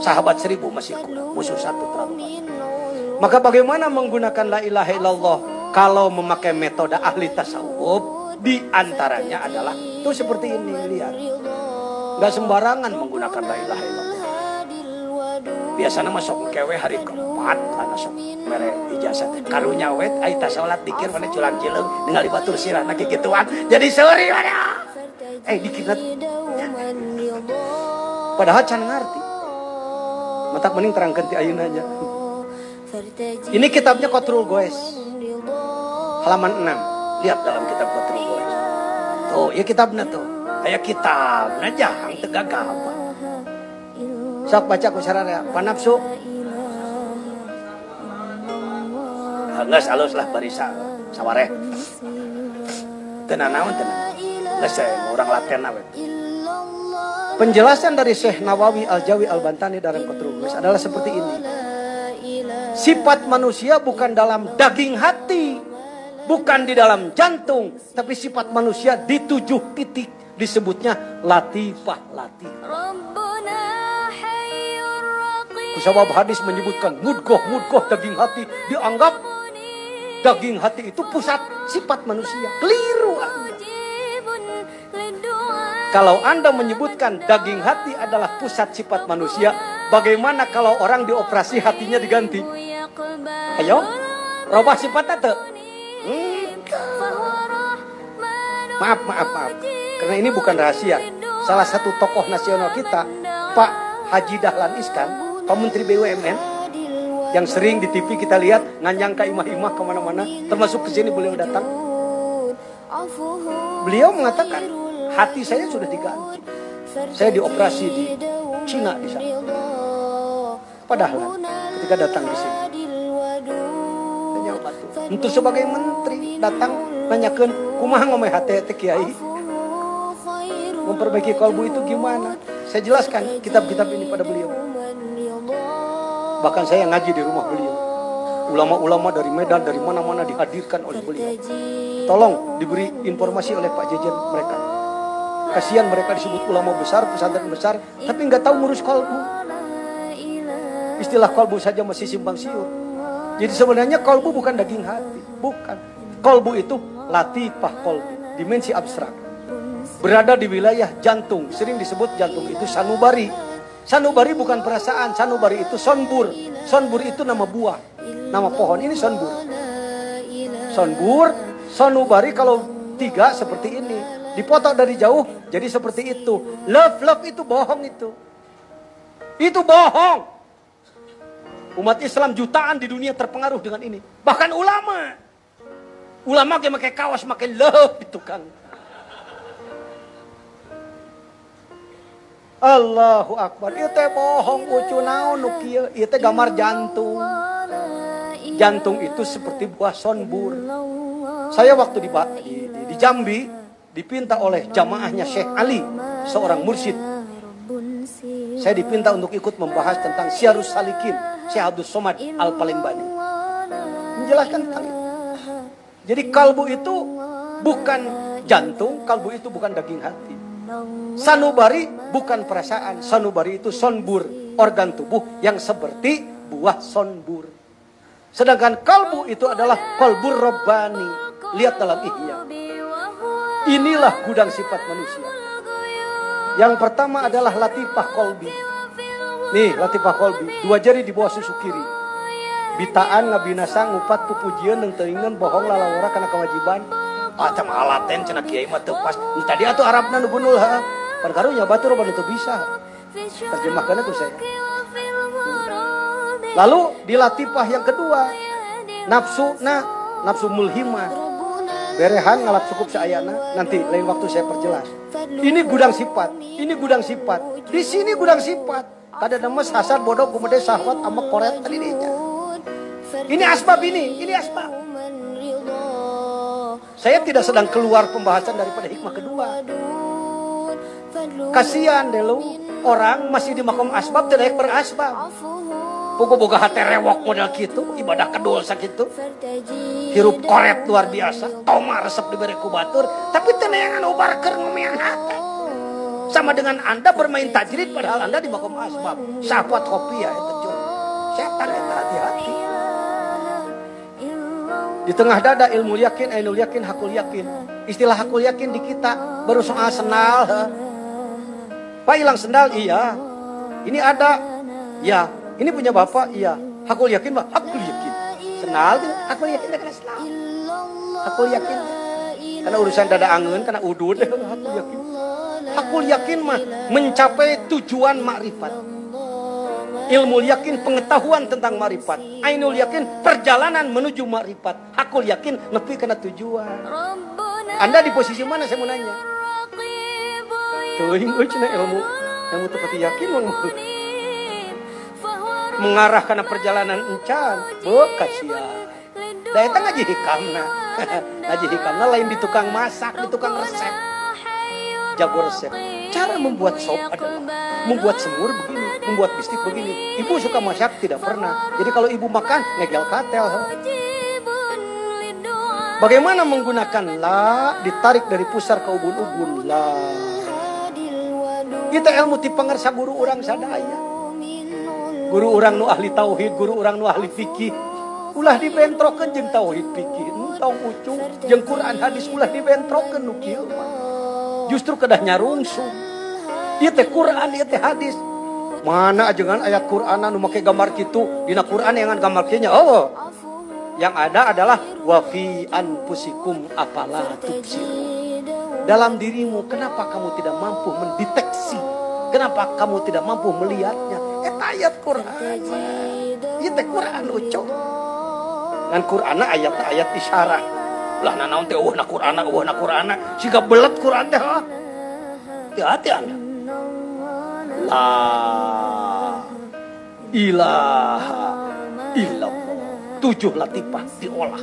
Sahabat seribu masih kurang. Musuh satu terlalu banyak. Maka bagaimana menggunakan la ilaha illallah kalau memakai metode ahli tasawuf di antaranya adalah tuh seperti ini lihat. Gak sembarangan menggunakan la ilaha illallah. Biasanya masuk kewe hari keempat karena sok mere ijazah karunya wet aita salat dikir mana culang cileng ningali batur sirah nak gituan jadi sore mana eh dikira padahal can ngerti mata mending terangkan ti ayun aja. Ini kitabnya Kotrul Goes halaman 6 lihat dalam kitab Kotrul Goes tuh ya kitabnya tuh. Kayak kitabnya jangan tegak apa sok baca ku sarana panapsu Nggak halus lah barisa saware. Tenan naon tenan. Nggak saya orang latihan awet. Penjelasan dari Syekh Nawawi Al-Jawi Al-Bantani dalam Qutrumus adalah seperti ini. Sifat manusia bukan dalam daging hati, bukan di dalam jantung, tapi sifat manusia di tujuh titik disebutnya latifah latifah. Kusabab hadis menyebutkan mudgoh mudgoh daging hati dianggap daging hati itu pusat sifat manusia. Keliru Anda. Kalau Anda menyebutkan daging hati adalah pusat sifat manusia, bagaimana kalau orang dioperasi hatinya diganti? Ayo, robah sifat itu. Hmm. Maaf, maaf, maaf. Karena ini bukan rahasia. Salah satu tokoh nasional kita, Pak Haji Dahlan Iskan, Pak Menteri BUMN, yang sering di TV kita lihat nganyang ke imah-imah ke mana-mana, termasuk ke sini beliau datang. Beliau mengatakan hati saya sudah diganti. Saya dioperasi di Cina di sana. Padahal ketika datang di sini, untuk sebagai menteri datang nanyakan kumaha ngomong hati hati kiai. Memperbaiki kalbu itu gimana? Saya jelaskan kitab-kitab ini pada beliau. Bahkan saya ngaji di rumah beliau. Ulama-ulama dari Medan dari mana-mana dihadirkan oleh beliau. Tolong diberi informasi oleh Pak Jejen mereka kasihan mereka disebut ulama besar pesantren besar tapi nggak tahu ngurus kalbu istilah kalbu saja masih simpang siur jadi sebenarnya kolbu bukan daging hati, bukan. Kolbu itu latifah kolbu, dimensi abstrak. Berada di wilayah jantung, sering disebut jantung itu sanubari. Sanubari bukan perasaan, sanubari itu sonbur. Sonbur itu nama buah, nama pohon. Ini sonbur. Sonbur, sanubari kalau tiga seperti ini. Dipotong dari jauh, jadi seperti itu. Love, love itu bohong itu. Itu bohong. Umat Islam jutaan di dunia terpengaruh dengan ini. Bahkan ulama. Ulama kayak pakai kaos, pakai love itu kan. Allahu Akbar. Itu teh bohong ucu naon. Ieu teh gambar jantung. Jantung itu seperti buah sonbur. Saya waktu di, di, di, di Jambi dipinta oleh jamaahnya Syekh Ali, seorang mursyid. Saya dipinta untuk ikut membahas tentang Syarus Salikin, Syekh Abdul Somad Al-Palembani. Menjelaskan tentang itu. Jadi kalbu itu bukan jantung, kalbu itu bukan daging hati. Sanubari bukan perasaan, sanubari itu sonbur, organ tubuh yang seperti buah sonbur. Sedangkan kalbu itu adalah kalbur robbani. Lihat dalam ihya. Inilah gudang sifat manusia. Yang pertama adalah latifah kolbi. Nih latifah kolbi. Dua jari di bawah susu kiri. Bitaan ngabinasa ngupat pupujian dan teringan bohong lalawara karena kewajiban. Macam alaten cina kiai mah pas. Tadi atuh Arabna nu gunul ha. Perkarunya batu roba itu bisa. Terjemahkan itu saya. Lalu di latifah yang kedua. Nafsu nah nafsu mulhimah. Berehan ngalap cukup seayana. Nanti lain waktu saya perjelas. Ini gudang sifat. Ini gudang sifat. Di sini gudang sifat. Kada nama hasad bodoh kumede sahwat ama koret tadi Ini asbab ini. Ini asbab. Saya tidak sedang keluar pembahasan daripada hikmah kedua. Kasihan deh lu. Orang masih di makom asbab tidak berasbab. Boga-boga hati rewok model gitu, ibadah kedul sakitu. Hirup koret luar biasa, toma resep diberi kubatur, tapi teneangan ubar ker ngomean hati. Sama dengan Anda bermain tajrid padahal Anda di makom asbab. Syahwat kopi ya itu jur. Setan itu hati-hati. Di tengah dada ilmu yakin, ainul yakin, hakul yakin. Istilah hakul yakin di kita baru soal senal. Pak hilang sendal? Iya. Ini ada? Ya. Ini punya bapak? Iya. Hakul yakin, Pak? Hakul yakin. Senal, hakul yakin, kena senal. Hakul yakin. Karena urusan dada angin, karena udut, hakul yakin. Hakul yakin mah mencapai tujuan makrifat. Ilmu yakin pengetahuan tentang makrifat. Ainul yakin perjalanan menuju makrifat. Hakul yakin nepi kena tujuan. Anda di posisi mana saya mau nanya? Euy cenah ilmu ilmu tepati yakin mau mengarah karena perjalanan encan. Oh, kasihan. Da eta ngaji hikamna. ngaji hikamna lain di tukang masak, di tukang resep. Jago resep. Cara membuat sop adalah membuat semur begini, membuat bistik begini. Ibu suka masak tidak pernah. Jadi kalau ibu makan ngegel katel. Bagaimana menggunakan la ditarik dari pusar ke ubun-ubun la. Kita ilmu ti pangersa guru orang sadaya. Guru orang nu ahli tauhid, guru orang nu ahli fikih. Ulah dibentrokeun jeung tauhid fikih. Entong ucu jeung Quran hadis ulah dibentrokeun nu kieu Justru kedah nyarungsu. Ieu teh Quran, ieu teh hadis. Mana ajengan ayat Quran nu make gambar kitu, dina Quran yang gambar kieu. Oh. Yang ada adalah wa fi anfusikum apala tubsir. Dalam dirimu kenapa kamu tidak mampu mendeteksi? Kenapa kamu tidak mampu melihatnya? Ayat Quran. Teh Quran ucok. Ngan Quran ayat-ayat isyarat. Lah nanaon teh eueuh na Quran, eueuh na Quran. Siga belet Quran teh. Hati-hati Anda. La ilaha illallah. Tujuh latifah diolah.